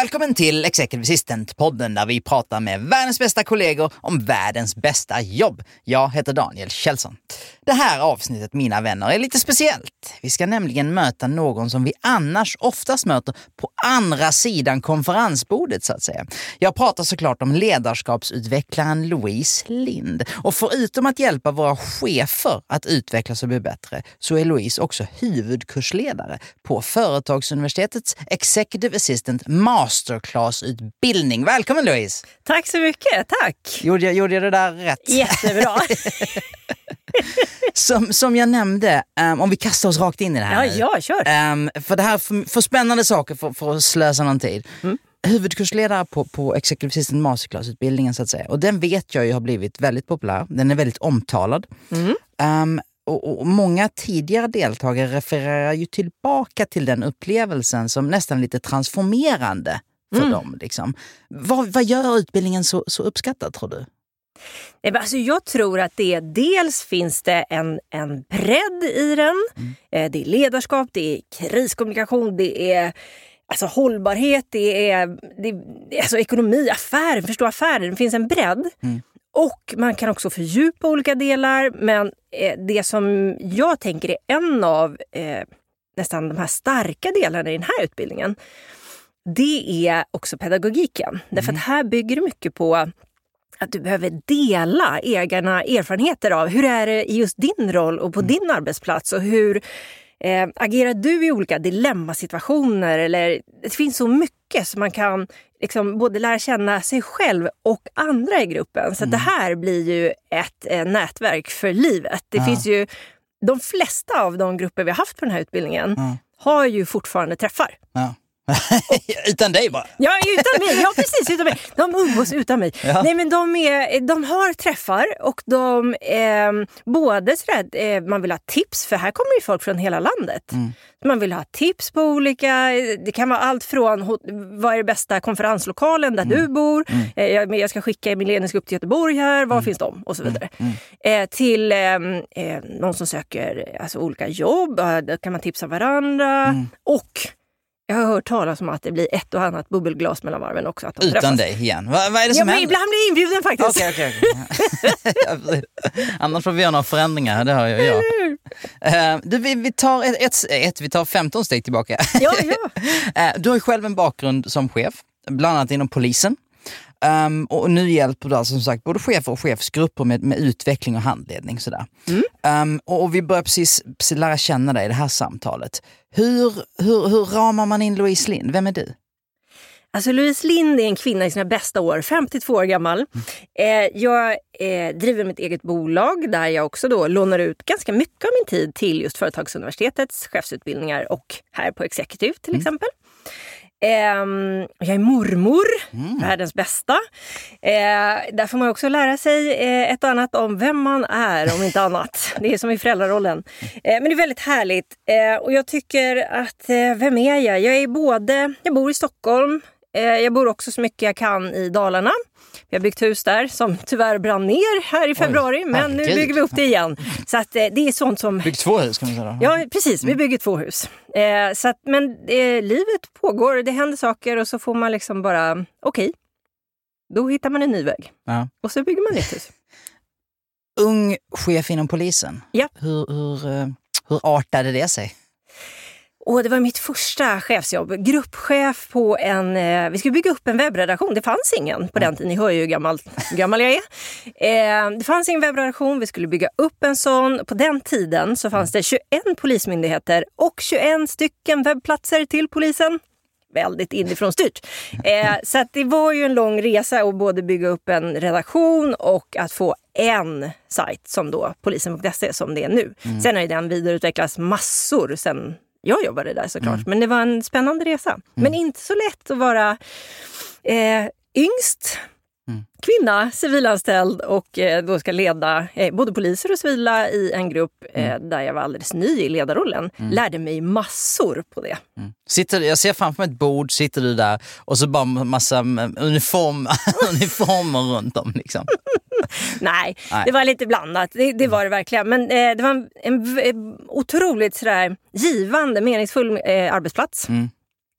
Välkommen till Executive Assistant-podden där vi pratar med världens bästa kollegor om världens bästa jobb. Jag heter Daniel Kjellson. Det här avsnittet, mina vänner, är lite speciellt. Vi ska nämligen möta någon som vi annars oftast möter på andra sidan konferensbordet, så att säga. Jag pratar såklart om ledarskapsutvecklaren Louise Lind. Och förutom att hjälpa våra chefer att utvecklas och bli bättre, så är Louise också huvudkursledare på Företagsuniversitetets Executive Assistant Masterclass-utbildning. Välkommen Louise! Tack så mycket, tack! Gjorde jag, gjorde jag det där rätt? Jättebra! som, som jag nämnde, um, om vi kastar oss rakt in i det här. Ja, ja kör! Um, för det här för, för spännande saker för, för att slösa någon tid. Mm. Huvudkursledare på, på Executive Assistant Masterclass-utbildningen så att säga. Och den vet jag ju har blivit väldigt populär. Den är väldigt omtalad. Mm. Um, och, och, många tidigare deltagare refererar ju tillbaka till den upplevelsen som nästan lite transformerande för mm. dem. Liksom. Vad, vad gör utbildningen så, så uppskattad tror du? Alltså jag tror att det dels finns det en, en bredd i den. Mm. Eh, det är ledarskap, det är kriskommunikation, det är alltså hållbarhet, det är, det är alltså ekonomi, affärer, förstå affärer. Det finns en bredd. Mm. Och man kan också fördjupa olika delar. Men det som jag tänker är en av eh, nästan de här starka delarna i den här utbildningen. Det är också pedagogiken. Mm. Därför att här bygger det mycket på att du behöver dela egna erfarenheter av hur är det i just din roll och på mm. din arbetsplats och hur eh, agerar du i olika dilemmasituationer? Eller, det finns så mycket som man kan liksom, både lära känna sig själv och andra i gruppen. Så mm. det här blir ju ett eh, nätverk för livet. Det ja. finns ju, de flesta av de grupper vi har haft på den här utbildningen ja. har ju fortfarande träffar. Ja. Utan dig bara? Ja, utan mig. Ja, precis. Utan mig. De umgås utan mig. Ja. Nej, men de, är, de har träffar och de eh, både sådär, eh, man vill ha tips, för här kommer ju folk från hela landet. Mm. Man vill ha tips på olika, det kan vara allt från vad är det bästa konferenslokalen där mm. du bor, mm. eh, jag, jag ska skicka min ledningsgrupp till Göteborg här, var mm. finns de? Och så vidare. Mm. Mm. Eh, till ehm, eh, någon som söker alltså, olika jobb, där kan man tipsa varandra. Och jag har hört talas om att det blir ett och annat bubbelglas mellan varven också. Att Utan träffas. dig igen? Va, vad är det som ja, händer? Ibland blir jag inbjuden faktiskt. Okay, okay, okay. Annars får vi göra några förändringar, det hör jag. jag. Uh, du, vi, vi, tar ett, ett, ett, vi tar 15 steg tillbaka. Ja, ja. uh, du har ju själv en bakgrund som chef, bland annat inom polisen. Um, och nu hjälper du alltså som sagt både chefer och chefsgrupper med, med utveckling och handledning. Sådär. Mm. Um, och, och, vi börjar precis, precis lära känna dig i det här samtalet. Hur, hur, hur ramar man in Louise Lind? Vem är du? Alltså Louise Lind är en kvinna i sina bästa år, 52 år gammal. Mm. Eh, jag eh, driver mitt eget bolag där jag också då lånar ut ganska mycket av min tid till just Företagsuniversitetets chefsutbildningar och här på Executive till mm. exempel. Um, jag är mormor, mm. världens bästa. Uh, där får man också lära sig uh, ett och annat om vem man är, om inte annat. Det är som i föräldrarollen. Uh, men det är väldigt härligt. och jag tycker att, vem är jag? Jag är både, jag bor i Stockholm, jag bor också så mycket jag kan i Dalarna. Vi har byggt hus där som tyvärr brann ner här i februari, Oj, men nu bygger vi upp det igen. Så att, det är sånt som... Byggt två hus kan man säga? Ja, precis. Vi mm. bygger två hus. Eh, så att, men eh, livet pågår, det händer saker och så får man liksom bara, okej, okay, då hittar man en ny väg. Ja. Och så bygger man ett hus. Ung chef inom polisen. Ja. Hur, hur, eh, hur artade det sig? Och det var mitt första chefsjobb. Gruppchef på en... Eh, vi skulle bygga upp en webbredaktion. Det fanns ingen på den tiden. Ni hör ju hur gammal, gammal jag är. Eh, det fanns ingen webbredaktion. Vi skulle bygga upp en sån. På den tiden så fanns det 21 polismyndigheter och 21 stycken webbplatser till polisen väldigt inifrån styrt. Eh, så det var ju en lång resa att både bygga upp en redaktion och att få en sajt som då polisen.se som det är nu. Mm. Sen har ju den vidareutvecklats massor sen jag jobbade där såklart. Mm. Men det var en spännande resa. Mm. Men inte så lätt att vara Eh, yngst, Mm. kvinna, civilanställd och eh, då ska leda eh, både poliser och civila i en grupp eh, Mm. där jag var alldeles ny i ledarrollen. Lärde mig massor på det. Sitter, jag ser framför mig ett bord, sitter du där och så bara massa mm, uniform, uniformer runt om. Liksom. Nej, Nej. det var lite blandat. Det, det var det verkligen. Men eh, det var en, en v- otroligt sådär, givande, meningsfull eh, arbetsplats.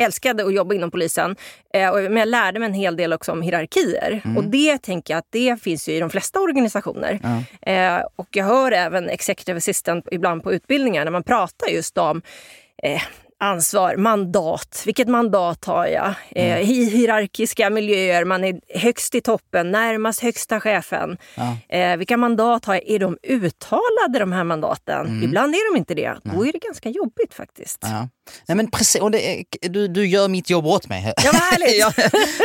Mm. Älskade att jobba inom polisen. Eh, och, men jag lärde mig en hel del också om hierarkier. Och det tänker jag att det finns ju i de flesta organisationer. Ja. Eh, och jag hör även executive assistant ibland på utbildningar när man pratar just om eh, ansvar, mandat. Vilket mandat har jag? Eh, I hierarkiska miljöer, man är högst i toppen, närmast högsta chefen. Ja. Eh, vilka mandat har jag? Är de uttalade de här mandaten? Ibland är de inte det. Då är det ganska jobbigt faktiskt. Ja. Nej, men precis, och det du, du gör mitt jobb åt mig. Ja, vad härligt. ja,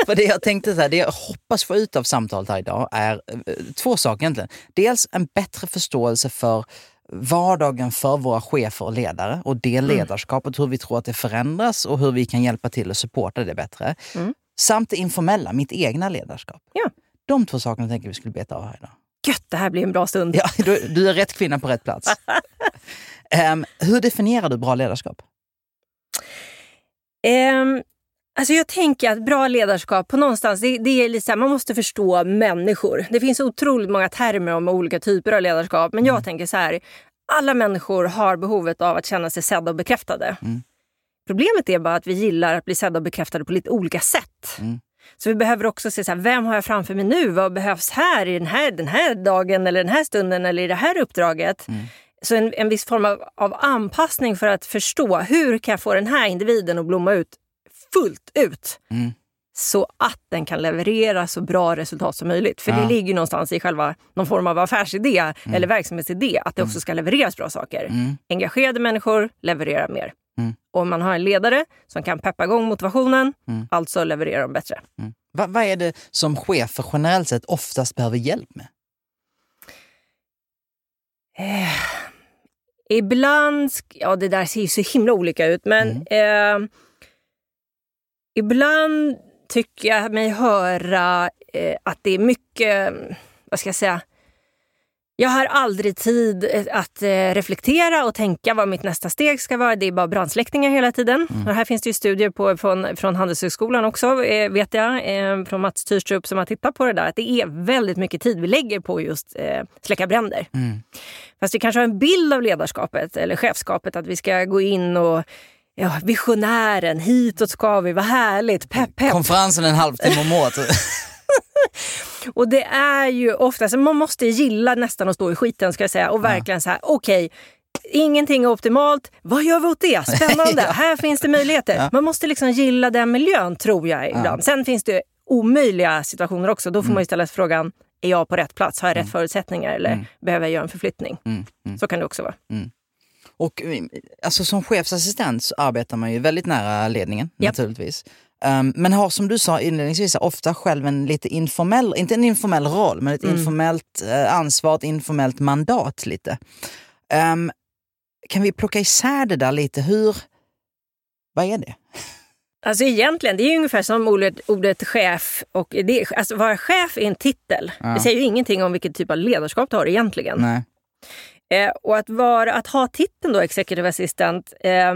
för det jag tänkte så här, det jag hoppas få ut av samtalet här idag är eh, två saker egentligen. Dels en bättre förståelse för vardagen för våra chefer och ledare och det Mm. ledarskapet, hur vi tror att det förändras och hur vi kan hjälpa till att supporta det bättre. Mm. Samt det informella, mitt egna ledarskap. Ja. De två sakerna tänker vi skulle beta av här idag. Gött, det här blir en bra stund. Ja, du, du är rätt kvinna på rätt plats. Ehm, hur definierar du bra ledarskap? Ehm, alltså jag tänker att bra ledarskap på någonstans, det, det är här, man måste förstå människor. Det finns otroligt många termer om olika typer av ledarskap. Men jag tänker så här, alla människor har behovet av att känna sig sedda och bekräftade. Mm. Problemet är bara att vi gillar att bli sedda och bekräftade på lite olika sätt. Mm. Så vi behöver också se så här, vem har jag framför mig nu? Vad behövs här i den här, den här dagen eller den här stunden eller i det här uppdraget? Mm. Så en, en viss form av, av anpassning för att förstå hur kan jag få den här individen att blomma ut fullt ut. Mm. Så att den kan leverera så bra resultat som möjligt. För Ja. det ligger någonstans i själva någon form av affärsidé eller verksamhetsidé att det också ska levereras bra saker. Mm. Engagerade människor levererar mer. Mm. Och om man har en ledare som kan peppa igång motivationen, Mm. alltså levererar de bättre. Mm. Va, vad är det som chefer generellt sett oftast behöver hjälp med? Eh, ibland, ja det där ser ju så himla olika ut, men Mm. eh, ibland tycker jag mig höra eh, att det är mycket, vad ska jag säga, jag har aldrig tid eh, att eh, reflektera och tänka vad mitt nästa steg ska vara. Det är bara brandsläckningar hela tiden. Och här finns det ju studier på, från, från Handelshögskolan också, eh, vet jag, från Mats Tyrstrup som har tittat på det där. Att det är väldigt mycket tid vi lägger på just släcka bränder. Mm. Fast vi kanske har en bild av ledarskapet eller chefskapet att vi ska gå in och ja, visionären, hitåt ska vi, vad härligt, pepp, pepp. Konferensen en halvtimme om året. Och det är ju ofta, så man måste gilla nästan att stå i skiten ska jag säga och verkligen så här, okej, ingenting är optimalt, vad gör vi åt det? Spännande, Ja. här finns det möjligheter. Ja. Man måste liksom gilla den miljön tror jag ibland. Sen finns det omöjliga situationer också, då får man ju ställa sig frågan, är jag på rätt plats? Har jag rätt förutsättningar eller behöver jag göra en förflyttning? Mm. Mm. Så kan det också vara. Och eh, alltså, som chefsassistent så arbetar man ju väldigt nära ledningen Japp. naturligtvis. Um, men har som du sa inledningsvis ofta själv en lite informell, inte en informell roll, men ett informellt eh, ansvar, ett informellt mandat lite. Ehm, kan vi plocka isär det där lite? Hur, vad är det? Alltså egentligen, det är ju ungefär som ordet, ordet chef. Och det, alltså vara chef är en titel. Ja. Det säger ju ingenting om vilket typ av ledarskap du har egentligen. Nej. Eh, och att, vara, att ha titeln då executive assistant, eh,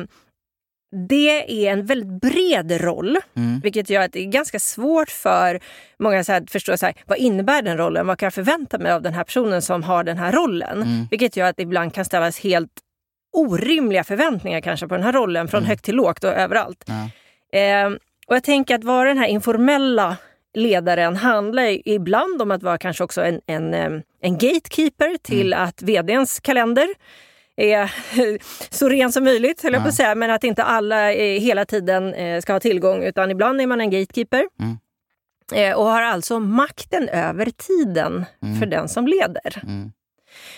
det är en väldigt bred roll. Mm. Vilket gör att det är ganska svårt för många så här, att förstå så här, vad innebär den rollen? Vad kan jag förvänta mig av den här personen som har den här rollen? Mm. Vilket gör att det ibland kan ställas helt orimliga förväntningar kanske på den här rollen från högt till lågt och överallt. Ja. Eh, och jag tänker att vara den här informella ledaren handlar ibland om att vara kanske också en, en, en gatekeeper till att vdns kalender är så ren som möjligt, höll jag på att säga. Men att inte alla eh, hela tiden eh, ska ha tillgång, utan ibland är man en gatekeeper. Mm. Eh, och har alltså makten över tiden för den som leder. Mm.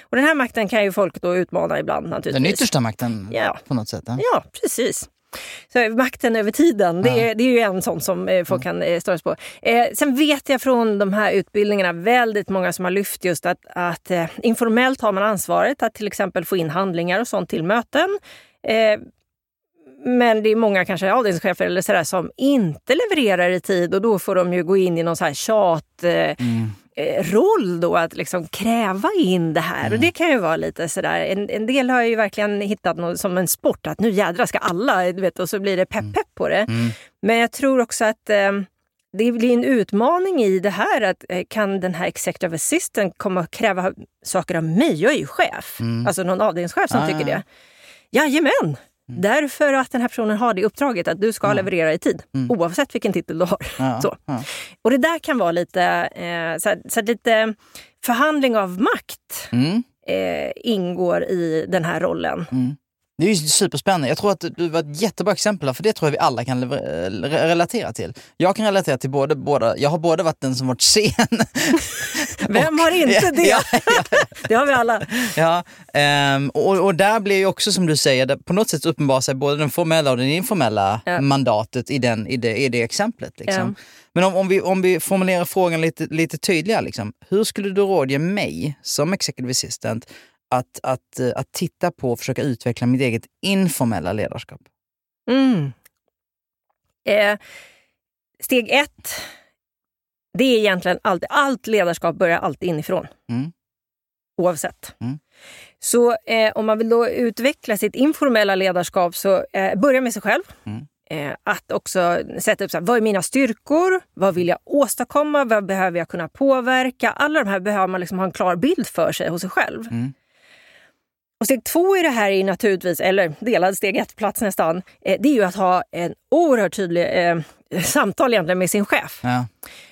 Och den här makten kan ju folk då utmana ibland naturligtvis. Den yttersta makten Ja. på något sätt. Ja. Ja, precis. Så makten över tiden, det, Ja. är, det är ju en sån som eh, folk kan eh, störas på. Eh, sen vet jag från de här utbildningarna väldigt många som har lyft just att, att eh, informellt har man ansvaret att till exempel få in handlingar och sånt till möten. Eh, men det är många kanske avdelningschefer eller sådär som inte levererar i tid och då får de ju gå in i någon så här tjat... Eh, Mm. Eh, roll då att liksom kräva in det här. Mm. Och det kan ju vara lite sådär, en, en del har ju verkligen hittat något som en sport, att nu jädrar ska alla, du vet, och så blir det pepp pepp på det. Mm. Men jag tror också att eh, det blir en utmaning i det här att eh, kan den här executive assistant komma att kräva saker av mig? Jag är ju chef, alltså någon avdelningschef som Mm. Ah, tycker ja, Mm. det. Jajamän! Därför att den här personen har det uppdraget att du ska leverera i tid, oavsett vilken titel du har. Mm. Ja, Så. ja. Och det där kan vara lite, eh, så här, så här, lite förhandling av makt Mm. eh, ingår i den här rollen. Det är ju superspännande. Jag tror att du var ett jättebra exempel här, för det tror jag vi alla kan relatera till. Jag kan relatera till både, båda. Jag har både varit den som varit sen. Vem har inte det? Ja, ja, Det har vi alla. ja. Ehm, och, och där blir ju också som du säger, på något sätt uppenbarar sig både den formella och det informella mandatet i, den, i, det, i det exemplet. Liksom. Men om, om, vi, om vi formulerar frågan lite, lite tydligare, liksom, hur skulle du rådge mig som executive assistant att, att, eh, att titta på och försöka utveckla mitt eget informella ledarskap? Mm. Eh, steg ett, det är egentligen allt, allt ledarskap börjar alltid inifrån. Mm. Oavsett. Mm. Så eh, om man vill då utveckla sitt informella ledarskap så eh, börja med sig själv. Mm. Eh, att också sätta upp så här, vad är mina styrkor? Vad vill jag åstadkomma? Vad behöver jag kunna påverka? Alla de här behöver man liksom ha en klar bild för sig hos sig själv. Mm. Och steg två i det här är naturligtvis, eller delad steg ett-plats nästan, eh, det är ju att ha en oerhört tydlig eh, samtal egentligen med sin chef. Ja.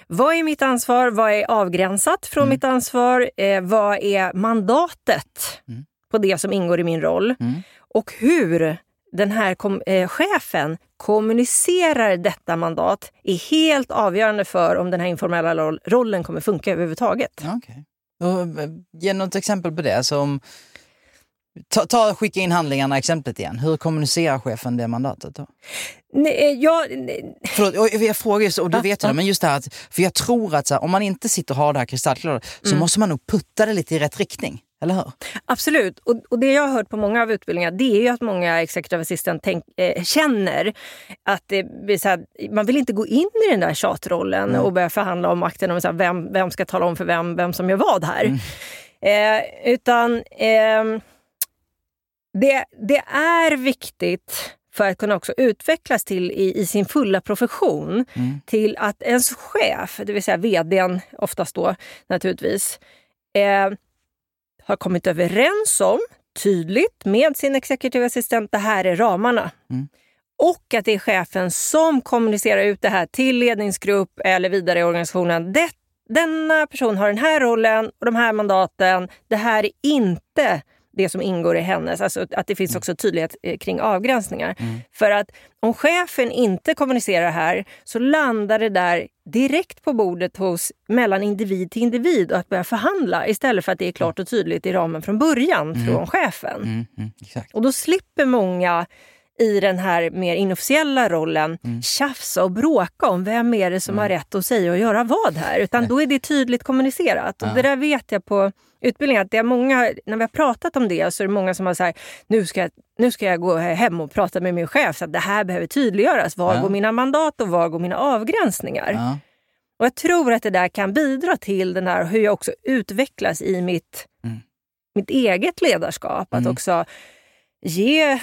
Vad är mitt ansvar? Vad är avgränsat från mitt ansvar? Eh, vad är mandatet Mm. på det som ingår i min roll? Mm. Och hur den här kom, eh, chefen kommunicerar detta mandat är helt avgörande för om den här informella roll, rollen kommer funka överhuvudtaget. Okej. Och, eh, Ge något exempel på det. Alltså om, ta, ta skicka in handlingarna exemplet igen. Hur kommunicerar chefen det mandatet? Då? Nej, eh, jag, nej, Förlåt, och jag frågar och du Ja, vet ju ja. det, men just det här för jag tror att här, om man inte sitter och har det här kristallklart så Mm. måste man nog putta det lite i rätt riktning. Eller hur? Absolut. Och, och det jag har hört på många av utbildningarna det är ju att många executive assistant tänk, eh, känner att det blir så här, man vill inte gå in i den där tjatrollen och börja förhandla om makten om så här, vem, vem ska tala om för vem, vem som gör vad här. Eh, utan ehm, det, det är viktigt för att kunna också utvecklas till i, i sin fulla profession till att ens chef, det vill säga vdn oftast då naturligtvis, eh, har kommit överens om tydligt med sin executive assistent, det här är ramarna. Mm. Och att det är chefen som kommunicerar ut det här till ledningsgrupp eller vidare i organisationen. Det, denna person har den här rollen och de här mandaten. Det här är inte det som ingår i hennes. Alltså att det finns också tydlighet eh, kring avgränsningar. För att om chefen inte kommunicerar här så landar det där direkt på bordet hos mellan individ till individ och att börja förhandla istället för att det är klart och tydligt i ramen från början från chefen. Mm, mm, exakt. Och då slipper många i den här mer inofficiella rollen tjafsa och bråka om vem är det som har rätt att säga och göra vad här. Utan då är det tydligt kommunicerat. Och det där vet jag på utbildningen att det är många, när vi har pratat om det så är det många som har sagt nu ska, jag, nu ska jag gå hem och prata med min chef så att det här behöver tydliggöras. Var Ja. går mina mandat och var går mina avgränsningar? Ja. Och jag tror att det där kan bidra till den här, hur jag också utvecklas i mitt, Mm. mitt eget ledarskap. Att Mm. också ge,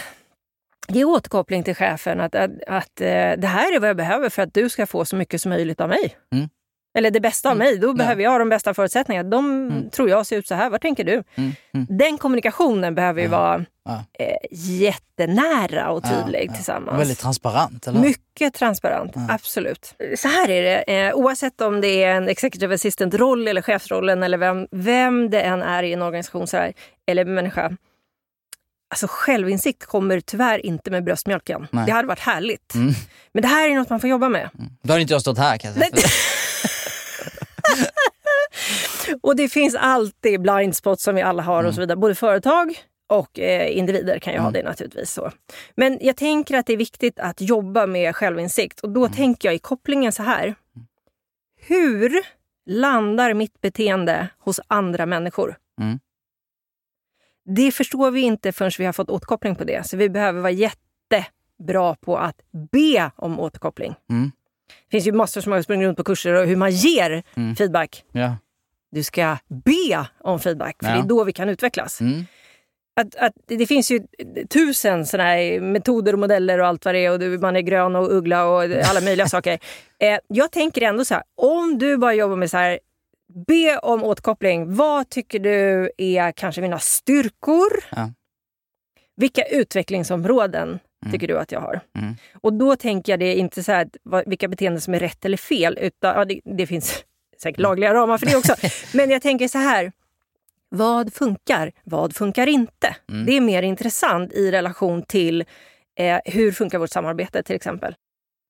ge återkoppling till chefen att, att, att eh, det här är vad jag behöver för att du ska få så mycket som möjligt av mig. Mm. Eller det bästa av Mm. mig. Då behöver jag de bästa förutsättningarna. De Mm. tror jag ser ut så här. Vad tänker du? Mm, mm. Den kommunikationen behöver ju vara Ja. eh, jättenära och tydlig Ja, ja. tillsammans. Väldigt transparent, eller? Mycket transparent, absolut. Så här är det, eh, oavsett om det är en executive assistant-roll eller chefsrollen eller vem, vem det än är i en organisation så här, eller människa. Alltså självinsikt kommer tyvärr inte med bröstmjölken. Nej. Det hade varit härligt. Mm. Men det här är något man får jobba med. Då hade inte jag stått här kan jag säga. Och det finns alltid blind spots som vi alla har och så vidare. Både företag och eh, individer kan ju ha det naturligtvis. så. Men jag tänker att det är viktigt att jobba med självinsikt. Och då tänker jag i kopplingen så här. Hur landar mitt beteende hos andra människor? Mm. Det förstår vi inte förrän vi har fått återkoppling på det. Så vi behöver vara jätte bra på att be om återkoppling. Mm. Det finns ju massor som har sprungit runt på kurser och hur man ger Mm. feedback. Ja. Du ska be om feedback, för Ja. det är då vi kan utvecklas. Mm. Att, att det finns ju tusen såna här metoder och modeller och allt vad det är. Och du- man är grön och uggla och alla möjliga saker. Eh, jag tänker ändå så här, om du bara jobbar med så här, be om återkoppling. Vad tycker du är kanske mina styrkor? Ja. Vilka utvecklingsområden tycker du att jag har? Mm. Och då tänker jag det är inte så här, vilka beteenden som är rätt eller fel. Utan, ja, det, det finns säkert lagliga ramar för det också. Men jag tänker så här. Vad funkar? Vad funkar inte? Mm. Det är mer intressant i relation till eh, hur funkar vårt samarbete till exempel.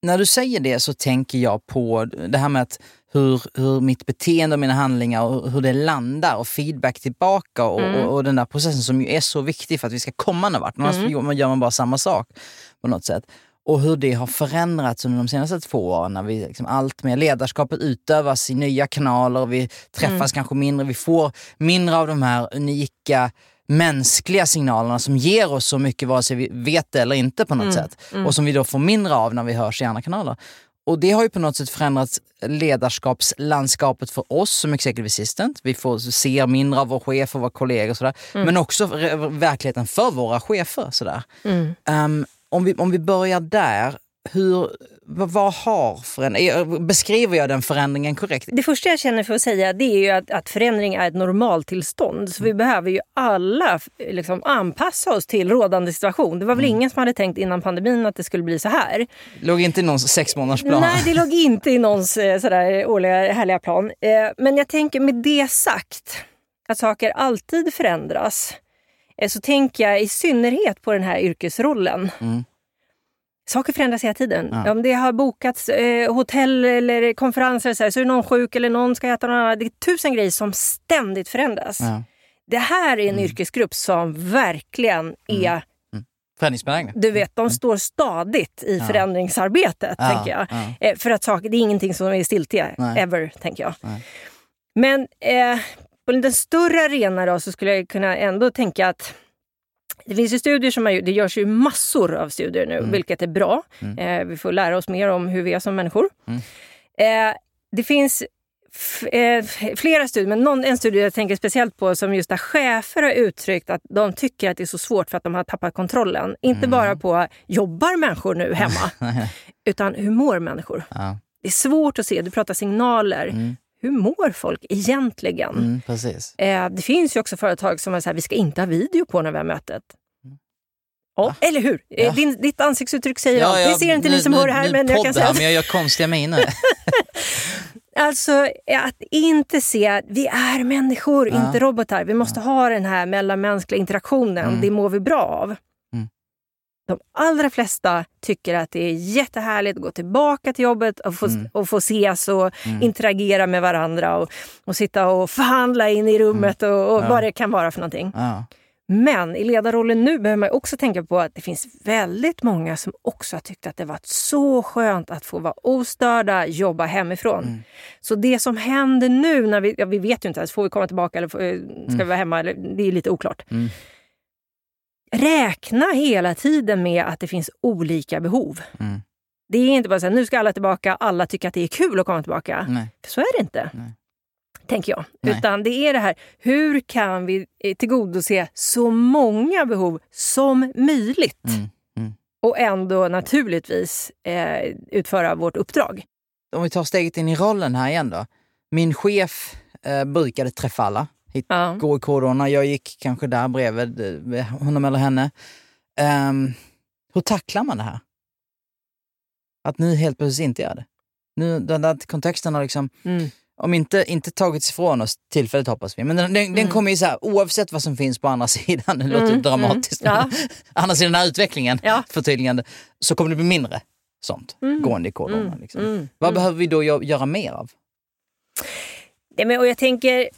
När du säger det så tänker jag på det här med att hur, hur mitt beteende och mina handlingar och hur det landar och feedback tillbaka och, Mm. och, och den där processen som ju är så viktig för att vi ska komma någon vart. Annars Mm. gör man bara samma sak på något sätt. Och hur det har förändrats under de senaste två åren när vi liksom allt mer ledarskapet utövas i nya kanaler, vi träffas kanske mindre, vi får mindre av de här unika mänskliga signalerna som ger oss så mycket vare sig vi vet det eller inte på något sätt. Och som vi då får mindre av när vi hörs i andra kanaler. Och det har ju på något sätt förändrat ledarskapslandskapet för oss som executive assistant. Vi får se mindre av vår chef och våra kollegor och sådär. Men också verkligheten för våra chefer. Sådär. Ehm, om, vi, om vi börjar där, hur, vad, har förändrat? Beskriver jag den förändringen korrekt? Det första jag känner för att säga det är ju att, att förändring är ett normaltillstånd. Så vi behöver ju alla liksom, anpassa oss till rådande situation. Det var väl ingen som hade tänkt innan pandemin att det skulle bli så här. Låg inte i någon sexmånadersplan? Nej, det låg inte i någons eh, sådär årliga härliga plan. Eh, Men jag tänker med det sagt, att saker alltid förändras, eh, så tänker jag i synnerhet på den här yrkesrollen. Mm. Saker förändras hela tiden. Ja. Om det har bokats eh, hotell eller konferenser så, här, så är någon sjuk eller någon ska äta någon annan. Det är tusen grejer som ständigt förändras. Ja. Det här Mm. är en yrkesgrupp som verkligen är, Förändringsbenägna? du vet, de står stadigt i förändringsarbetet. Ja, tänker jag. ja. Eh, för att saker, det är ingenting som är stiltje, Nej. ever, tänker jag. Nej. Men eh, på den större arenan då, så skulle jag kunna ändå tänka att det finns ju studier som har det görs ju massor av studier nu, Mm. vilket är bra. Eh, vi får lära oss mer om hur vi är som människor. Mm. Eh, det finns eh, flera studier, men någon, en studie jag tänker speciellt på som just där chefer har uttryckt att de tycker att det är så svårt för att de har tappat kontrollen. Inte Mm. bara på jobbar människor nu hemma, utan hur mår människor? Ja. Det är svårt att se, du pratar signaler. Hur mår folk egentligen? Mm, precis. Eh, det finns ju också företag som är så här, vi ska inte ha video på när vi har mötet. Ja, eller hur? Eh, Ja. Din, ditt ansiktsuttryck säger allt. Det ser inte nu- ni som nu- hör det här, men jag kan säga men jag gör konstiga miner. Alltså eh, att inte se att vi är människor, Ja. inte robotar. Vi måste ha den här mellanmänskliga interaktionen. Mm. Det mår vi bra av. Mm. De allra flesta tycker att det är jättehärligt att gå tillbaka till jobbet och få, Mm. och få ses och interagera med varandra och, och sitta och förhandla in i rummet och, och Mm. Ja. vad det kan vara för någonting. Ja. Men i ledarrollen nu behöver man också tänka på att det finns väldigt många som också har tyckt att det varit så skönt att få vara ostörda, jobba hemifrån. Mm. Så det som händer nu, när vi, ja, vi vet ju inte ens, får vi komma tillbaka eller eh, ska vi vara hemma? Eller, det är lite oklart. Räkna hela tiden med att det finns olika behov. Mm. Det är inte bara så här, nu ska alla tillbaka, alla tycker att det är kul att komma tillbaka. Nej. För så är det inte. Nej. Tänker jag. Nej. Utan det är det här, hur kan vi eh, tillgodose så många behov som möjligt? Mm. Mm. Och ändå naturligtvis eh, utföra vårt uppdrag. Om vi tar steget in i rollen här igen då. Min chef eh, brukade träffa alla, hit, Ja. gå i korridorerna. Jag gick kanske där bredvid eh, honom eller henne. Ehm, hur tacklar man det här? Att ni helt plötsligt inte gör det. Nu, den där kontexten har liksom, Mm. om inte, inte tagits ifrån oss tillfälligt hoppas vi, men den, den, den kommer ju så här, oavsett vad som finns på andra sidan, det låter Mm, dramatiskt, mm, men andra sidan den här utvecklingen, Ja. förtydligande, så kommer det bli mindre sånt gående i korridorerna. Mm, Liksom. mm, Vad behöver vi då gö- göra mer av? Ja, men, och jag tänker,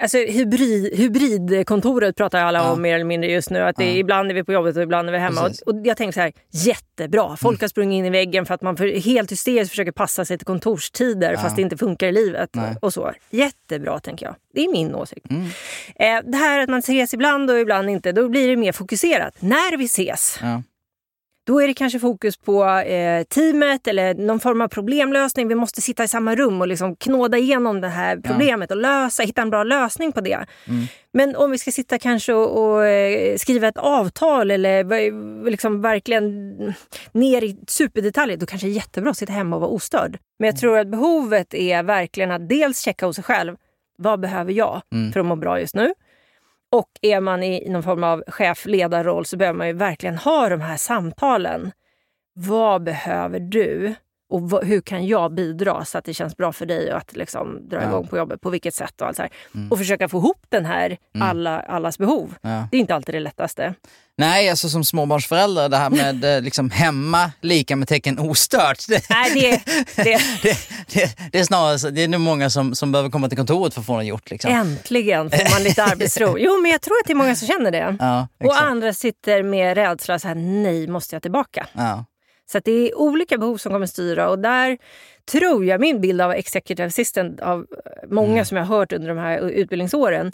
alltså hybrid, hybridkontoret pratar alla Ja. om mer eller mindre just nu. Att det, Ja. Ibland är vi på jobbet och ibland är vi hemma. Och, och jag tänker så här, jättebra. Folk har sprungit in i väggen för att man för, helt hysteriskt försöker passa sig till kontorstider fast det inte funkar i livet. Nej. Och så. Jättebra tänker jag. Det är min åsikt. Mm. Eh, det här att man ses ibland och ibland inte, då blir det mer fokuserat. När vi ses, Ja. Då är det kanske fokus på eh, teamet eller någon form av problemlösning. Vi måste sitta i samma rum och liksom knåda igenom det här problemet och lösa, hitta en bra lösning på det. Mm. Men om vi ska sitta kanske och, och eh, skriva ett avtal eller liksom verkligen ner i superdetaljer, då kanske det är jättebra att sitta hemma och vara ostörd. Men jag tror att behovet är verkligen att dels checka hos sig själv. Vad behöver jag för att må bra just nu? Och är man i någon form av chef-ledarroll så behöver man ju verkligen ha de här samtalen. Vad behöver du? Och hur kan jag bidra så att det känns bra för dig att liksom dra Ja. igång på jobbet? På vilket sätt? Och, allt så här. och försöka få ihop den här alla, allas behov. Ja. Det är inte alltid det lättaste. Nej, alltså som småbarnsförälder, det här med eh, liksom hemma lika med tecken ostört. Det, Nej, det, det, det, det, det är snarare det är nog många som, som behöver komma till kontoret för att få det gjort. Liksom. äntligen får man lite arbetsro. Jo, men jag tror att det är många som känner det. Ja, och andra sitter med rädsla, så här, nej, måste jag tillbaka? Ja. Så det är olika behov som kommer styra och där tror jag, min bild av executive assistant av många Mm. som jag har hört under de här utbildningsåren,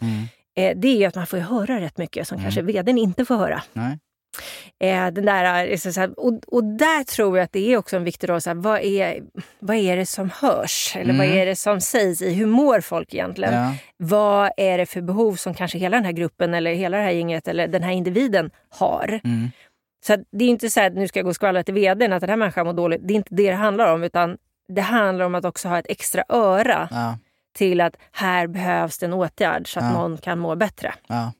eh, det är att man får höra rätt mycket som Mm. kanske vdn inte får höra. Nej. Eh, den där, eh, så så här, och, och där tror jag att det är också en viktig roll. Så här, vad, är, vad är det som hörs? Eller vad är det som sägs i? Hur mår folk egentligen? Mm. Ja. Vad är det för behov som kanske hela den här gruppen eller hela det här gänget eller den här individen har? Mm. Så det är inte så att nu ska jag gå och skvallra till vdn att den här människan mår dåligt. Det är inte det det handlar om. Utan det handlar om att också ha ett extra öra Ja. till att här behövs det en åtgärd så att Ja. någon kan må bättre. Ja.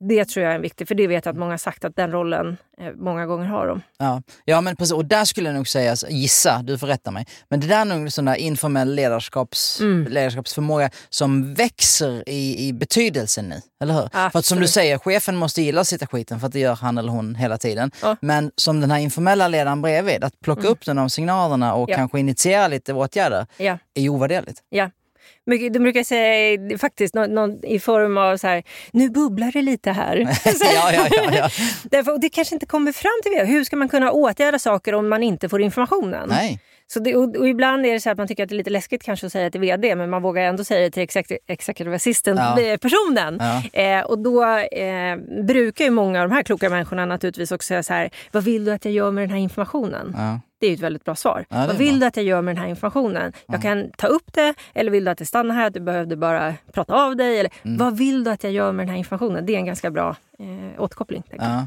Det tror jag är viktigt, för det vet jag att många har sagt att den rollen eh, många gånger har de. Ja. ja, men precis. Och där skulle jag nog säga, gissa, du får rätta mig, men det där är nog en sån där informell ledarskaps, Mm. ledarskapsförmåga som växer i, i betydelse nu. Eller hur? För att som du Absolut. säger, chefen måste gilla att sitta skiten för att det gör han eller hon hela tiden. Ja. Men som den här informella ledaren bredvid, att plocka upp den de signalerna och Mm. Ja. kanske initiera lite åtgärder Ja. är ovärderligt. Ja. Mycket- De brukar säga eh, faktiskt någon, någon, i form av så här, nu bubblar det lite här. ja, ja, ja, ja. Därför, och det kanske inte kommer fram till det. Hur ska man kunna åtgärda saker om man inte får informationen? Nej. Så det, och, och ibland är det så att man tycker att det är lite läskigt kanske att säga till vd men man vågar ändå säga det till exec- executive Ja. assistant-personen. Ja. Eh, och då eh, brukar ju många av de här kloka människorna naturligtvis också säga så här, vad vill du att jag gör med den här informationen? Ja. Det är ju ett väldigt bra svar. Ja, vad vill bra. du att jag gör med den här informationen? Jag kan ta upp det eller vill du att det stannar här, att du behövde bara prata av dig? Eller, Mm. Vad vill du att jag gör med den här informationen? Det är en ganska bra eh, återkoppling. jag. Ja.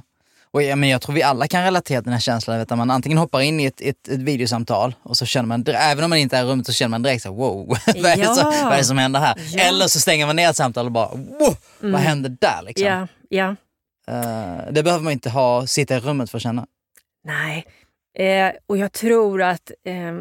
Och ja, men jag tror vi alla kan relatera till den här känslan vet, att man antingen hoppar in i ett, ett, ett videosamtal och så känner man, även om man inte är i rummet, så känner man direkt så wow, vad, är Ja. vad är det som händer här? Ja. Mm. Eller så stänger man ner ett samtal och bara, wow, vad händer där liksom? Ja, ja. Eh, det behöver man inte ha, sitta i rummet för att känna. Nej. Eh, och jag tror att eh,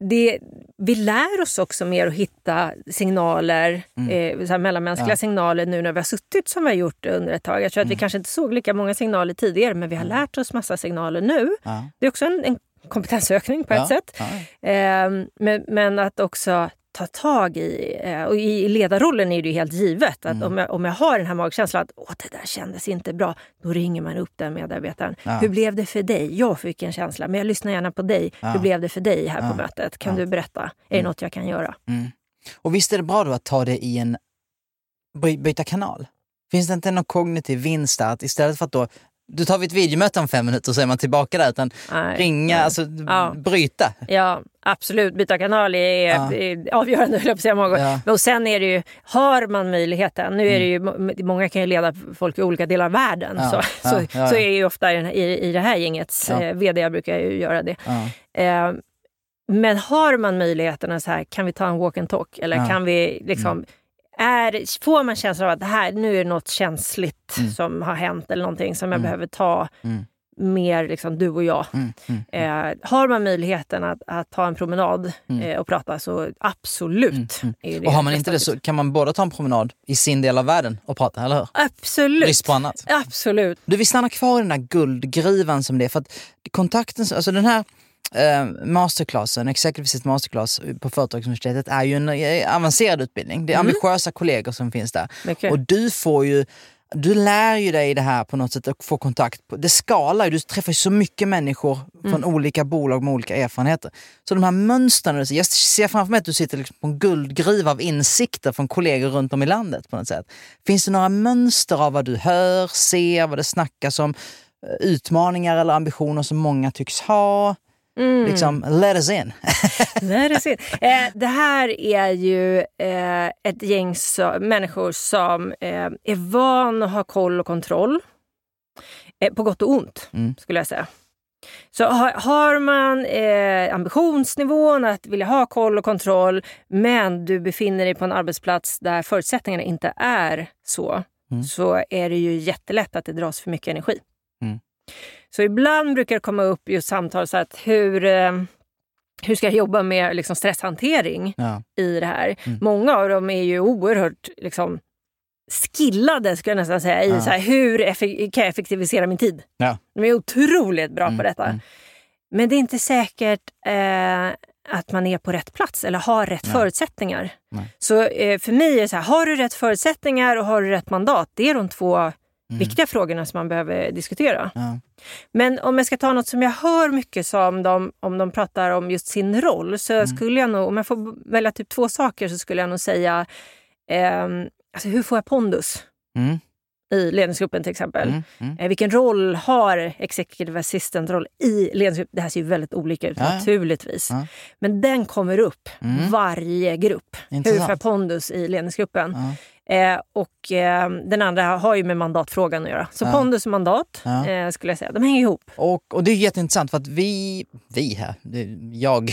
det, vi lär oss också mer att hitta signaler, eh, så mellanmänskliga Mm. Ja. signaler nu när vi har suttit som vi har gjort under ett tag. Jag tror att vi Mm. kanske inte såg lika många signaler tidigare men vi har lärt oss massa signaler nu. Ja. Det är också en, en kompetensökning på ett Ja, sätt. ja. Eh, men, men att också ta tag i, eh, och i ledarrollen är det helt givet att Mm. om, jag, om jag har den här magkänslan att Åh, det där kändes inte bra, då ringer man upp den medarbetaren. Ja. Hur blev det för dig? Jag fick en känsla, men jag lyssnar gärna på dig. Hur blev det för dig här på mötet? Kan du berätta? Är det något jag kan göra? Mm. Och visst är det bra då att ta det i en, by, byta kanal? Finns det inte någon kognitiv vinst där? Att istället för att då, du tar vi ett videomöte om fem minuter så är man tillbaka där. Utan Nej, ringa, nej. alltså Ja. bryta. Ja, absolut. Byta kanal är, Ja. är avgörande, höll jag på att säga många gånger. Ja. Mm. Och sen är det ju, har man möjligheten, nu är det ju, må- många kan ju leda folk i olika delar av världen, Ja, så, så, så är ju ofta i, i, det här gängets Ja. eh, vd, jag brukar ju göra det. Eh, men har man möjligheterna så här, kan vi ta en walk and talk? Eller. Mm. kan vi liksom, är, får man känslan av att det här, nu är det något känsligt som har hänt eller någonting som jag behöver ta Mm. mer liksom, du och jag. Mm. Mm. Eh, har man möjligheten att, att ta en promenad eh, och prata så absolut. Mm. Och har man inte det så kan man båda ta en promenad i sin del av världen och prata, eller hur? Absolut. Brist på annat. Absolut. Du, vi stannar kvar i den där guldgruvan som det är. För att kontakten, alltså den här eh, masterclassen, Executive Assist Masterclass på Företagsuniversitetet är ju en eh, avancerad utbildning. Det är ambitiösa kollegor som finns där. Mycket. Och du får ju du lär ju dig det här på något sätt och får kontakt. På, det skalar ju, du träffar ju så mycket människor från olika bolag med olika erfarenheter. Så de här mönstren, jag ser framför mig att du sitter liksom på en guldgruva av insikter från kollegor runt om i landet på något sätt. Finns det några mönster av vad du hör, ser, vad det snackas om? utmaningar eller ambitioner som många tycks ha. Mm. Liksom, let us in. Nej, det, ser. Eh, det här är ju eh, ett gäng så, människor som eh, är van att ha koll och kontroll. Eh, på gott och ont, Mm. skulle jag säga. Så har, har man eh, ambitionsnivån att vilja ha koll och kontroll men du befinner dig på en arbetsplats där förutsättningarna inte är så, Mm. så är det ju jättelätt att det dras för mycket energi. Mm. Så ibland brukar det komma upp just samtal så att hur, eh, hur ska jag jobba med liksom stresshantering Ja. i det här? Mm. Många av dem är ju oerhört liksom, skillade skulle jag nästan säga i Ja. så här, hur kan jag effektivisera min tid. Ja. De är otroligt bra Mm, på detta. mm. Men det är inte säkert eh, att man är på rätt plats eller har rätt Nej. förutsättningar. Nej. Så eh, för mig är det så här, har du rätt förutsättningar och har du rätt mandat? Det är de två Mm. viktiga frågorna som man behöver diskutera. Ja. Men om jag ska ta något som jag hör mycket som de, om de pratar om just sin roll så Mm. skulle jag nog, om jag får välja typ två saker så skulle jag nog säga ehm, alltså hur får jag pondus Mm. i ledningsgruppen till exempel? Mm. Mm. Eh, Vilken roll har executive assistant-roll i ledningsgruppen? Det här ser ju väldigt olika ut Ja, naturligtvis. Ja. Men den kommer upp Mm. varje grupp. Hur Intressant. får jag pondus i ledningsgruppen? Eh, och eh, den andra har ju med mandatfrågan att göra. Så Ja. pondus och mandat Ja. eh, skulle jag säga, de hänger ihop. Och, och det är jätteintressant för att vi, vi här, jag,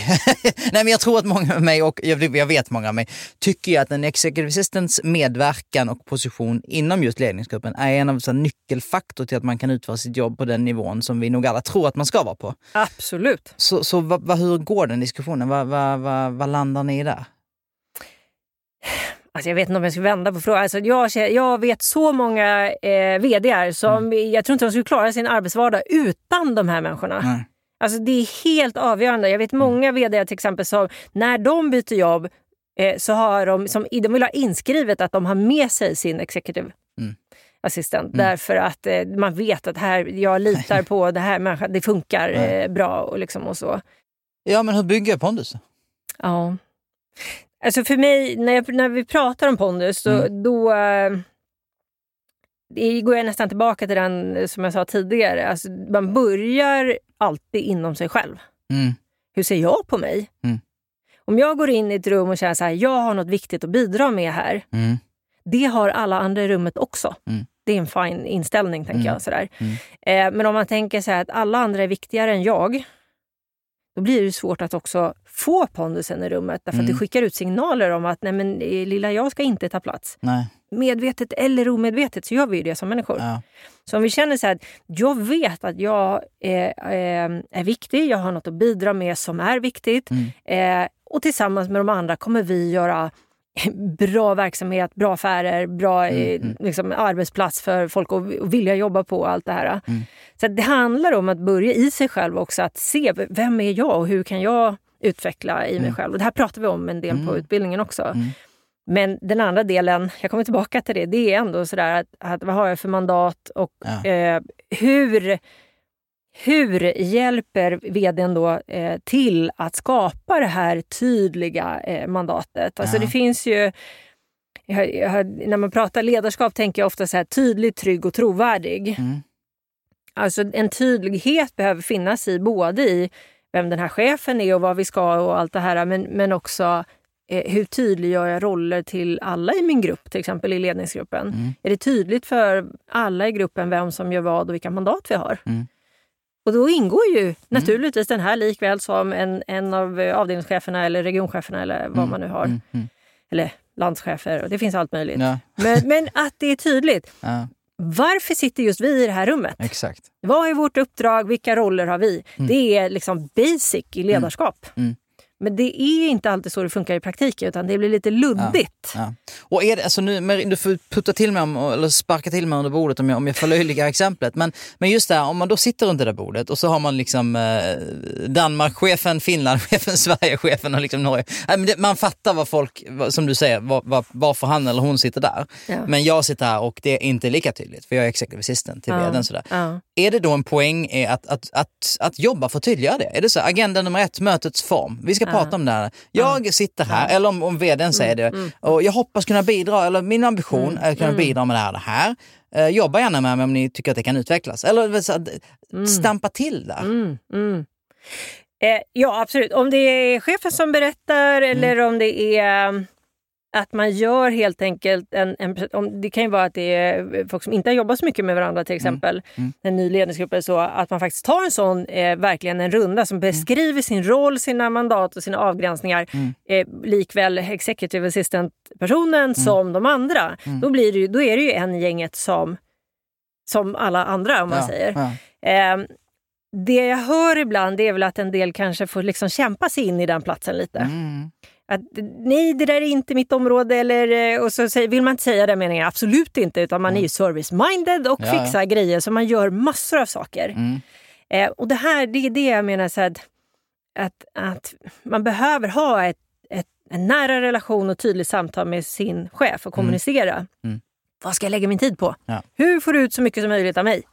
nej men jag tror att många med mig och jag, jag vet många av mig tycker ju att en executive assistants medverkan och position inom just ledningsgruppen är en av så här, nyckelfaktor till att man kan utföra sitt jobb på den nivån som vi nog alla tror att man ska vara på. Absolut. Så, så vad, vad, hur går den diskussionen? Vad, vad, vad landar ni där? Alltså jag vet inte om jag ska vända på frågan. Alltså jag, jag vet så många eh, vdar som Mm. jag tror inte de skulle klara sin arbetsvardag utan de här människorna. Nej. Alltså det är helt avgörande. Jag vet många vd till exempel som när de byter jobb eh, så har de, som, de vill ha inskrivet att de har med sig sin executive Mm. assistent. Därför att eh, man vet att här, jag litar på det här människan, det funkar eh, bra och, liksom och så. Ja men hur bygger jag pondus? Ja. Alltså för mig, när, jag, när vi pratar om pondus, då, Mm. då eh, det går jag nästan tillbaka till den eh, som jag sa tidigare. Alltså, man börjar alltid inom sig själv. Mm. Hur ser jag på mig? Mm. Om jag går in i ett rum och känner så här, jag har något viktigt att bidra med här. Mm. Det har alla andra i rummet också. Mm. Det är en fin inställning, tänker Mm. jag. Sådär. Mm. Eh, men om man tänker så här att alla andra är viktigare än jag, då blir det svårt att också få pondusen i rummet. Därför att Mm. det skickar ut signaler om att nej men, eh, lilla jag ska inte ta plats. Nej. Medvetet eller omedvetet så gör vi ju det som människor. Ja. Så om vi känner så här, att jag vet att jag är, är, är viktig, jag har något att bidra med som är viktigt. Mm. Eh, och tillsammans med de andra kommer vi göra bra verksamhet, bra affärer, bra eh, Mm, mm. liksom, arbetsplats för folk att att vilja jobba på och allt det här. Mm. Så att det handlar om att börja i sig själv också, att se vem är jag och hur kan jag utveckla i mig Mm. själv. Och det här pratar vi om en del på Mm. utbildningen också. Mm. Men den andra delen, jag kommer tillbaka till det, det är ändå sådär att, att vad har jag för mandat och Ja. eh, hur, hur hjälper vdn då eh, till att skapa det här tydliga eh, mandatet? Alltså Ja. det finns ju, jag, jag, när man pratar ledarskap tänker jag ofta så här tydlig, trygg och trovärdig. Mm. Alltså en tydlighet behöver finnas i både i vem den här chefen är och vad vi ska och allt det här, men, men också eh, hur tydliggör jag roller till alla i min grupp, till exempel i ledningsgruppen? Mm. Är det tydligt för alla i gruppen vem som gör vad och vilka mandat vi har? Mm. Och då ingår ju naturligtvis den här likväl som en, en av eh, avdelningscheferna eller regioncheferna eller vad Mm. man nu har. Mm. Mm. Eller landschefer, och det finns allt möjligt. Ja. Men, men att det är tydligt. ja, Varför sitter just vi i det här rummet? exakt. Vad är vårt uppdrag? Vilka roller har vi? Mm. Det är liksom basic i ledarskap. Mm. Men det är inte alltid så det funkar i praktiken utan det blir lite luddigt. Ja. Och är det, alltså nu, du får putta till mig om, eller sparka till mig under bordet om jag, om jag förlöjligar exemplet. Men, men just det här, om man då sitter runt det där bordet och så har man liksom eh, Danmark-chefen, Finland-chefen, Sverige-chefen och liksom Norge. Man fattar vad folk, som du säger, var, var, varför han eller hon sitter där. Ja. Men jag sitter här och det är inte lika tydligt för jag är executive assistant till Ja. vdn. Sådär. Ja. Är det då en poäng är att, att, att, att jobba för att tydliggöra det? Är det så? Agenda nummer ett, mötets form. Vi ska ska prata om det här. Jag sitter här, eller om, om vdn säger det, och jag hoppas kunna bidra, eller min ambition är att kunna bidra med det här. Det här. Eh, jobba gärna med mig om ni tycker att det kan utvecklas. Eller så, stampa till där. Mm, mm. Eh, ja, absolut. Om det är chefen som berättar eller om det är att man gör helt enkelt en, en... om, det kan ju vara att det är folk som inte har jobbat så mycket med varandra till exempel. En ny ledningsgrupp eller så. Att man faktiskt tar en sån, eh, verkligen en runda som beskriver sin roll, sina mandat och sina avgränsningar. Eh, likväl executive assistant-personen som de andra. Då, blir det ju, då är det ju en gänget som, som alla andra om man Ja, säger. ja. Eh, det jag hör ibland är väl att en del kanske får liksom kämpa sig in i den platsen lite. Mm. Att, nej, det där är inte mitt område. Eller, eh, och så vill man inte säga den meningen, absolut inte. Utan man är ju service-minded och Ja, fixar grejer. Så man gör massor av saker. Mm. Eh, och det här, det är det jag menar så att, att, att man behöver ha ett, ett, en nära relation och tydligt samtal med sin chef och kommunicera. Mm. Vad ska jag lägga min tid på? Ja. Hur får du ut så mycket som möjligt av mig?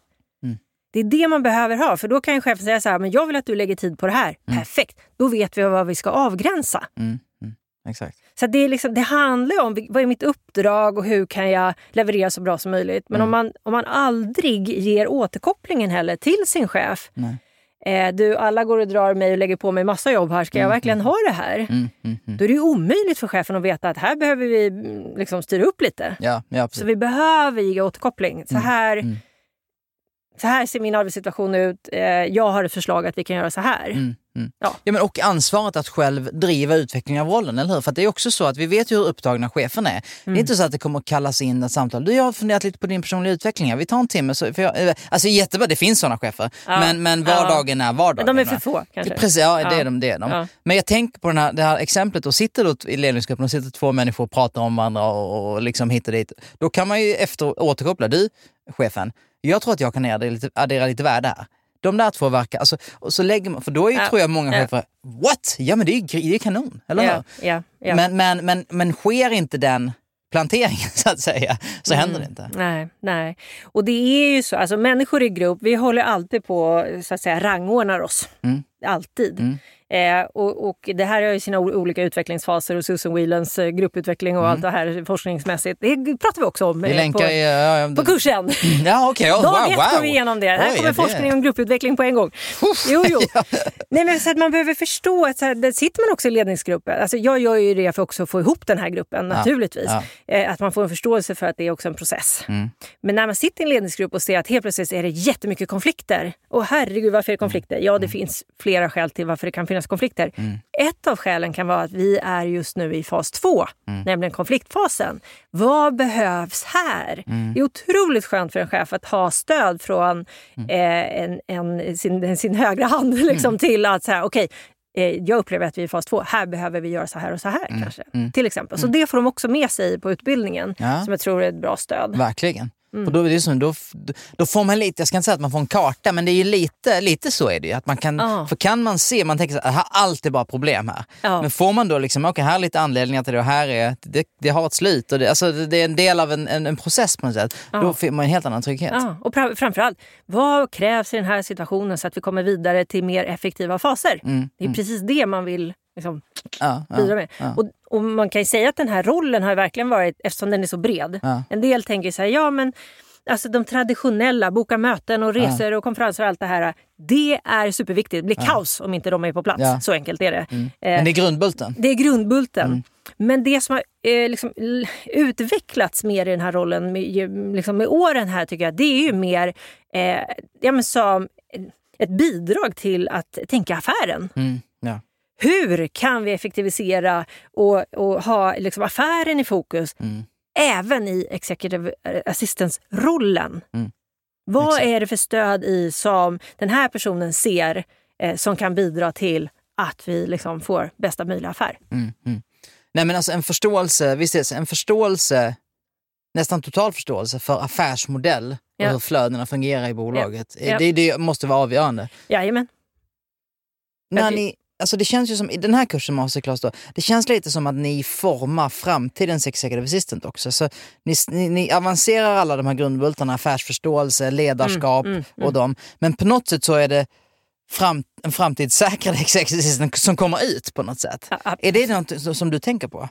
Mm. Det är det man behöver ha, för då kan chefen säga så här, men jag vill att du lägger tid på det här. Perfekt, då vet vi vad vi ska avgränsa. Mm. Mm. Exakt. Så det, är liksom, det handlar ju om vad är mitt uppdrag och hur kan jag leverera så bra som möjligt. Men om, man, om man aldrig ger återkopplingen heller till sin chef. Eh, du, alla går och drar mig och lägger på mig massa jobb här. Ska jag verkligen ha det här? Mm. Mm. Mm. Då är det ju omöjligt för chefen att veta att här behöver vi mm, liksom styra upp lite. Ja, ja, Så vi behöver ge återkoppling. Så här, mm. så här ser min arbetssituation ut. Eh, jag har ett förslag att vi kan göra så här. Mm, mm. Ja. Ja, men och ansvaret att själv driva utvecklingen av rollen, eller hur? För det är också så att vi vet ju hur upptagna chefen är. Mm. Det är inte så att det kommer att kallas in ett samtal. Du, jag har funderat lite på din personliga utveckling. Vi tar en timme. Så, för jag, eh, alltså jättebra, det finns sådana chefer. Ja. Men, men Ja. vardagen är vardagen. Men de är för få kanske. Precis, ja, det Ja. är de. Det är de. Ja. Men jag tänker på den här, det här exemplet, och sitter då i ledningsgruppen och sitter två människor och pratar om varandra och, och liksom hit och dit. Då kan man ju efter återkoppla, du chefen, jag tror att jag kan addera lite, addera lite värde här. De där två verkar, alltså, och så lägger man, för då är ju, Ja. tror jag många Ja. chefer, what? Ja men det är ju gr- det är kanon, eller Ja, hur? ja. Men, men, men, men sker inte den planteringen så att säga, så händer det inte. Nej, nej. Och det är ju så, alltså människor i grupp, vi håller alltid på så att säga rangordnar oss. Mm. Alltid. Mm. Eh, och, och det här har ju sina olika utvecklingsfaser och Susan Whelans eh, grupputveckling och allt det här forskningsmässigt. Det pratar vi också om Mm. Eh, på, i... Ja, på kursen. Ja okej, oh, Dag wow, ett går vi igenom det. Här Oj, kommer det- forskning om grupputveckling på en gång. Jo, jo. Nej, men så att man behöver förstå att så här, där sitter man också i ledningsgruppen. Alltså, jag gör ju det för också att få ihop den här gruppen naturligtvis. ja. Eh, att man får en förståelse för att det är också en process. Mm. Men när man sitter i en ledningsgrupp och ser att helt plötsligt är det jättemycket konflikter. Och herregud, varför är det konflikter? Ja, det finns flera skäl till varför det kan finnas konflikter. Ett av skälen kan vara att vi är just nu i fas två, nämligen konfliktfasen. Vad behövs här? Det är otroligt skönt för en chef att ha stöd från eh, en, en, sin, sin högra hand liksom, till att säga okej, eh, jag upplever att vi är i fas två, här behöver vi göra så här och så här kanske. Till exempel. Så det får de också med sig på utbildningen Ja. som jag tror är ett bra stöd. Verkligen. Mm. Och då, är det som, då, då får man lite, jag ska inte säga att man får en karta, men det är ju lite, lite så är det ju. Att man kan, Ja. För kan man se, man tänker här, allt är bara problem här. Ja. Men får man då liksom, okej här är lite anledningar till det och här är, det, det har ett slut. Och det, alltså, det är en del av en, en, en process på något sätt. Då får man en helt annan trygghet. Och framförallt, vad krävs i den här situationen så att vi kommer vidare till mer effektiva faser? Det är precis det man vill liksom, bidra med. Och, och man kan ju säga att den här rollen har verkligen varit, eftersom den är så bred. Ja. En del tänker så här, ja men alltså de traditionella, boka möten och resor och konferenser och allt det här. Det är superviktigt. Det blir kaos om inte de är på plats. Ja. Så enkelt är det. Eh, Men det är grundbulten. det är grundbulten. Mm. Men det som har eh, liksom, utvecklats mer i den här rollen med, liksom med åren här tycker jag, det är ju mer eh, ja, men som ett bidrag till att tänka affären. Mm, ja. Hur kan vi effektivisera och, och ha liksom, affären i fokus Mm. även i executive assistance-rollen? Mm. Vad Exakt. är det för stöd i som den här personen ser eh, som kan bidra till att vi liksom får bästa möjliga affär? Mm, mm. Nej men alltså en förståelse, visst en förståelse, nästan total förståelse för affärsmodell och Ja. hur flödena fungerar i bolaget. Ja. Det, det måste vara avgörande. Jajamän. När ni, alltså det känns ju som, i den här kursen Masterclass då, det känns lite som att ni formar framtidens executive assistant också. Så ni, ni, ni avancerar alla de här grundbultarna, affärsförståelse, ledarskap mm, och dem. Men på något sätt så är det fram, en framtidssäkrad executive assistant som kommer ut på något sätt. Ja, är det något som du tänker på?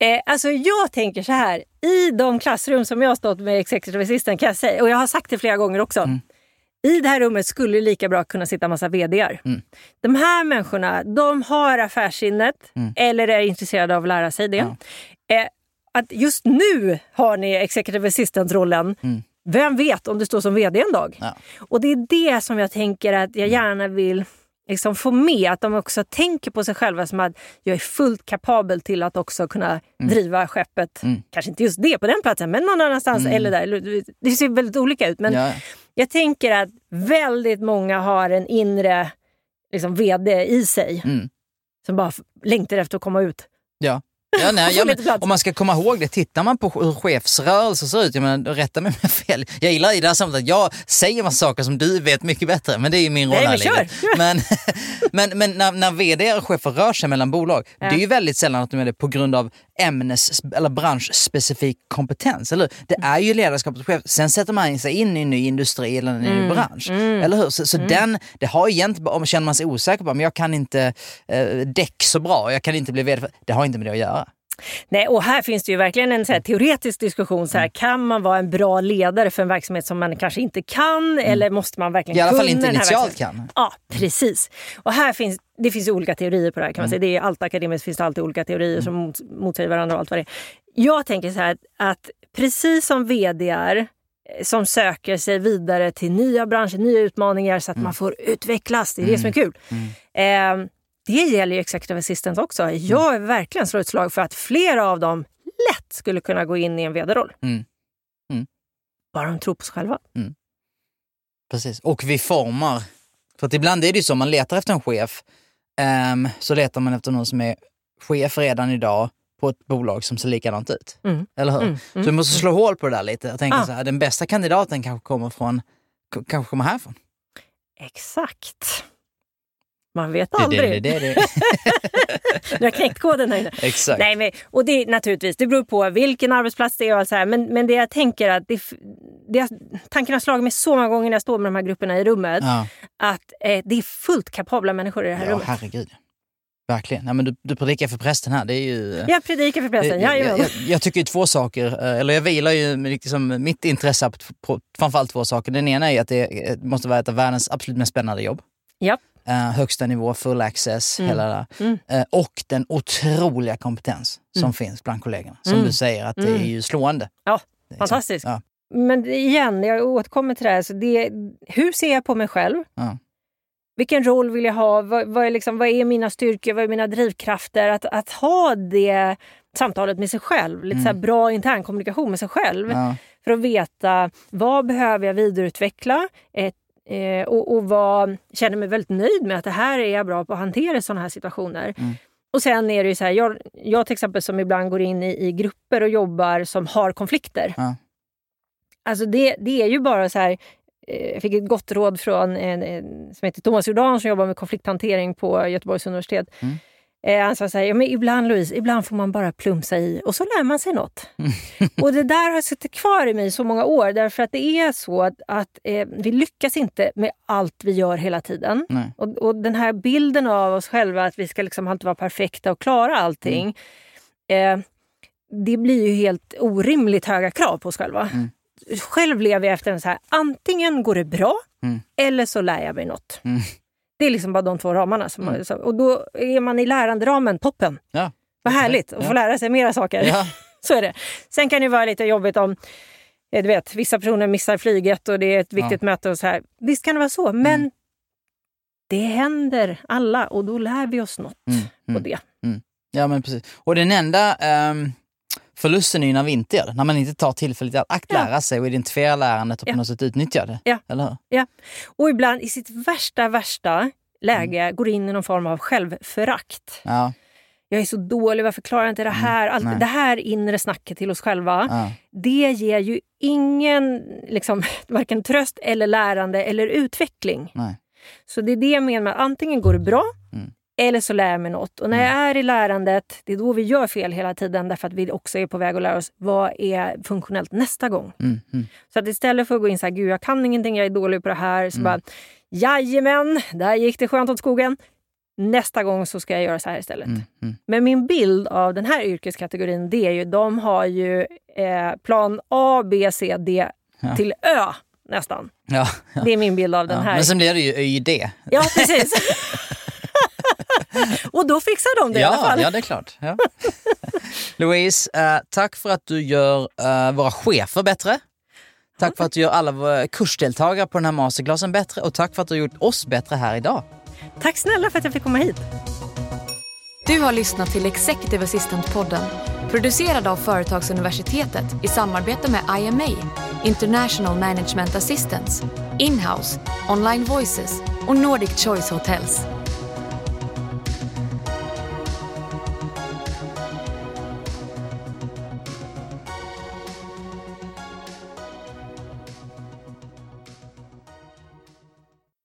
Eh, alltså jag tänker så här, i de klassrum som jag har stått med executive assistant kan jag säga, och jag har sagt det flera gånger också. Mm. I det här rummet skulle lika bra kunna sitta massa VDR. Mm. De här människorna, de har affärssinnet Mm. eller är intresserade av att lära sig det. Ja. Eh, att just nu har ni executive assistant-rollen. Mm. Vem vet om du står som VD en dag? Ja. Och det är det som jag tänker att jag gärna vill liksom få med. Att de också tänker på sig själva som att jag är fullt kapabel till att också kunna driva skeppet. Mm. Kanske inte just det på den platsen, men någon annanstans. Eller där. Det ser väldigt olika ut. Men Ja. jag tänker att väldigt många har en inre liksom, VD i sig. Mm. Som bara längtar efter att komma ut. Ja. Ja, nej, ja, lite men, om man ska komma ihåg det, tittar man på hur chefsrörelser ser ut, jag menar, rätta mig om jag fel. Jag gillar i det här samtalet jag säger massa saker som du vet mycket bättre, men det är ju min roll Nej, här men. Men, men, när, när vd och chefer rör sig mellan bolag, det är ju väldigt sällan att de är det på grund av ämnes eller branschspecifik kompetens, eller? Det är ju ledarskapet och chef. Sen sätter man sig in i en ny industri eller en ny Mm. bransch, eller hur? Så, så den, det har egentligen, om känner man sig osäker på, men jag kan inte eh, däck så bra, jag kan inte bli vd, det har inte med det att göra. Nej, och här finns det ju verkligen en så här teoretisk diskussion. Så här, Kan man vara en bra ledare för en verksamhet som man kanske inte kan? Eller måste man verkligen Mm. I alla fall kunna inte den här initialt kan. Ja, precis. Och här finns, det finns ju olika teorier på det här. kan man Mm. säga. Det är allt akademiskt finns det alltid olika teorier som mot, motsäger varandra och allt vad det är. Jag tänker så här att, precis som vdar eh, som söker sig vidare till nya branscher, nya utmaningar så att Mm. man får utvecklas. Det är det som är kul. Eh, det gäller ju executive assistants också. Mm. Jag är verkligen slår ett slag för att flera av dem lätt skulle kunna gå in i en vd-roll. Mm. Mm. Bara de tror på sig själva. Precis, och vi formar. För att ibland är det ju så, man letar efter en chef, ehm, så letar man efter någon som är chef redan idag på ett bolag som ser likadant ut. Mm. Eller hur? Mm, Så vi måste slå hål på det där lite. Jag tänker Ah. så här, den bästa kandidaten kanske kommer från, kanske kommer härifrån. Exakt. Man vet aldrig. det, det, det. Du har knäckt koden här inne. Exakt. Nej, men, och det, naturligtvis, det beror på vilken arbetsplats det är. Och så här. Men, men det jag tänker att det, det, tanken har slagit mig så många gånger när jag står med de här grupperna i rummet. Ja, Att eh, det är fullt kapabla människor i det här ja rummet. herregud. Verkligen. Ja, men du, du predikar för prästen här. Det är ju... Jag predikar för prästen, jag, jajamän. jag, jag tycker ju två saker, eh, eller jag vilar ju liksom mitt intresse på, på framförallt två saker. Den ena är att det är- måste vara ett av världens absolut mest spännande jobb. Ja. Eh, högsta nivå, full access, Mm. hela där. Mm. Eh, och den otroliga kompetens som Mm. finns bland kollegorna. Som Mm. du säger, att det Mm. är ju slående. Ja, är fantastiskt. Ja, Men igen, jag återkommer till det här. Så det, hur ser jag på mig själv? ja. Vilken roll vill jag ha? Vad, vad, är, liksom, vad är mina styrkor? Vad är mina drivkrafter? Att, att ha det samtalet med sig själv. Lite så här bra internkommunikation med sig själv. Mm. Ja. För att veta vad behöver jag vidareutveckla? Ett, eh, och, och vad, känner mig väldigt nöjd med att det här är jag bra på att hantera sådana här situationer. Mm. Och sen är det ju så här, jag, jag till exempel som ibland går in i, i grupper och jobbar som har konflikter. Ja. Alltså det, det är ju bara så här, eh, jag fick ett gott råd från en som heter Thomas Jordan som jobbar med konflikthantering på Göteborgs universitet. Mm. Eh, han sa så här, ja, men ibland Louise, ibland får man bara plumsa i och så lär man sig något. och det där har suttit kvar i mig så många år därför att det är så att, att eh, vi lyckas inte med allt vi gör hela tiden. Och, och den här bilden av oss själva att vi ska liksom alltid vara perfekta och klara allting. Eh, det blir ju helt orimligt höga krav på oss själva. Mm. Själv lever jag efter en så här, antingen går det bra Mm. eller så lär jag mig något. Mm. Det är liksom bara de två ramarna. Som Mm. så- och då är man i läranderamen, toppen. Ja. Vad härligt att Ja. få lära sig mera saker. Ja. Så är det. Sen kan det vara lite jobbigt om eh, du vet, vissa personer missar flyget och det är ett viktigt möte. och så här. Visst kan det vara så, men Mm. det händer alla och då lär vi oss något Mm. på Mm. det. Ja men precis. Och den enda ehm, förlusten är ju när vi inte gör det. När man inte tar tillfället i akt Ja. lära sig och identifiera lärandet och Ja. på något sätt utnyttja det. Ja. Eller hur? Och ibland i sitt värsta, värsta läge går in i någon form av självförakt. Ja. Jag är så dålig, varför klarar jag inte det här? Allt, Mm. nej. det här inre snacket till oss själva. ja. Det ger ju ingen liksom, varken tröst eller lärande eller utveckling. Nej. Så det är det jag menar med att antingen går det bra Mm. Eller så lär jag mig något. Och när jag är i lärandet, det är då vi gör fel hela tiden därför att vi också är på väg att lära oss vad är funktionellt nästa gång. Mm, mm. Så att istället för att gå in så här, gud jag kan ingenting, jag är dålig på det här. Så bara, jajamän, där gick det skönt åt skogen. Nästa gång så ska jag göra så här istället. Mm, mm. Men min bild av den här yrkeskategorin, det är ju, de har ju eh, plan A, B, C, D Ja. till Ö nästan. Ja, ja. Det är min bild av den här. Men sen blir det ju ÖID. Ja, precis. Och då fixar de det i alla Ja, fall. ja, det är klart. Ja. Louise, eh, tack för att du gör eh, våra chefer bättre. Tack för att du gör alla våra kursdeltagare på den här masterclassen bättre och tack för att du har gjort oss bättre här idag. Tack snälla för att jag fick komma hit. Du har lyssnat till Executive Assistant-podden producerad av Företagsuniversitetet i samarbete med IMA, International Management Assistance, Inhouse, Online Voices och Nordic Choice Hotels.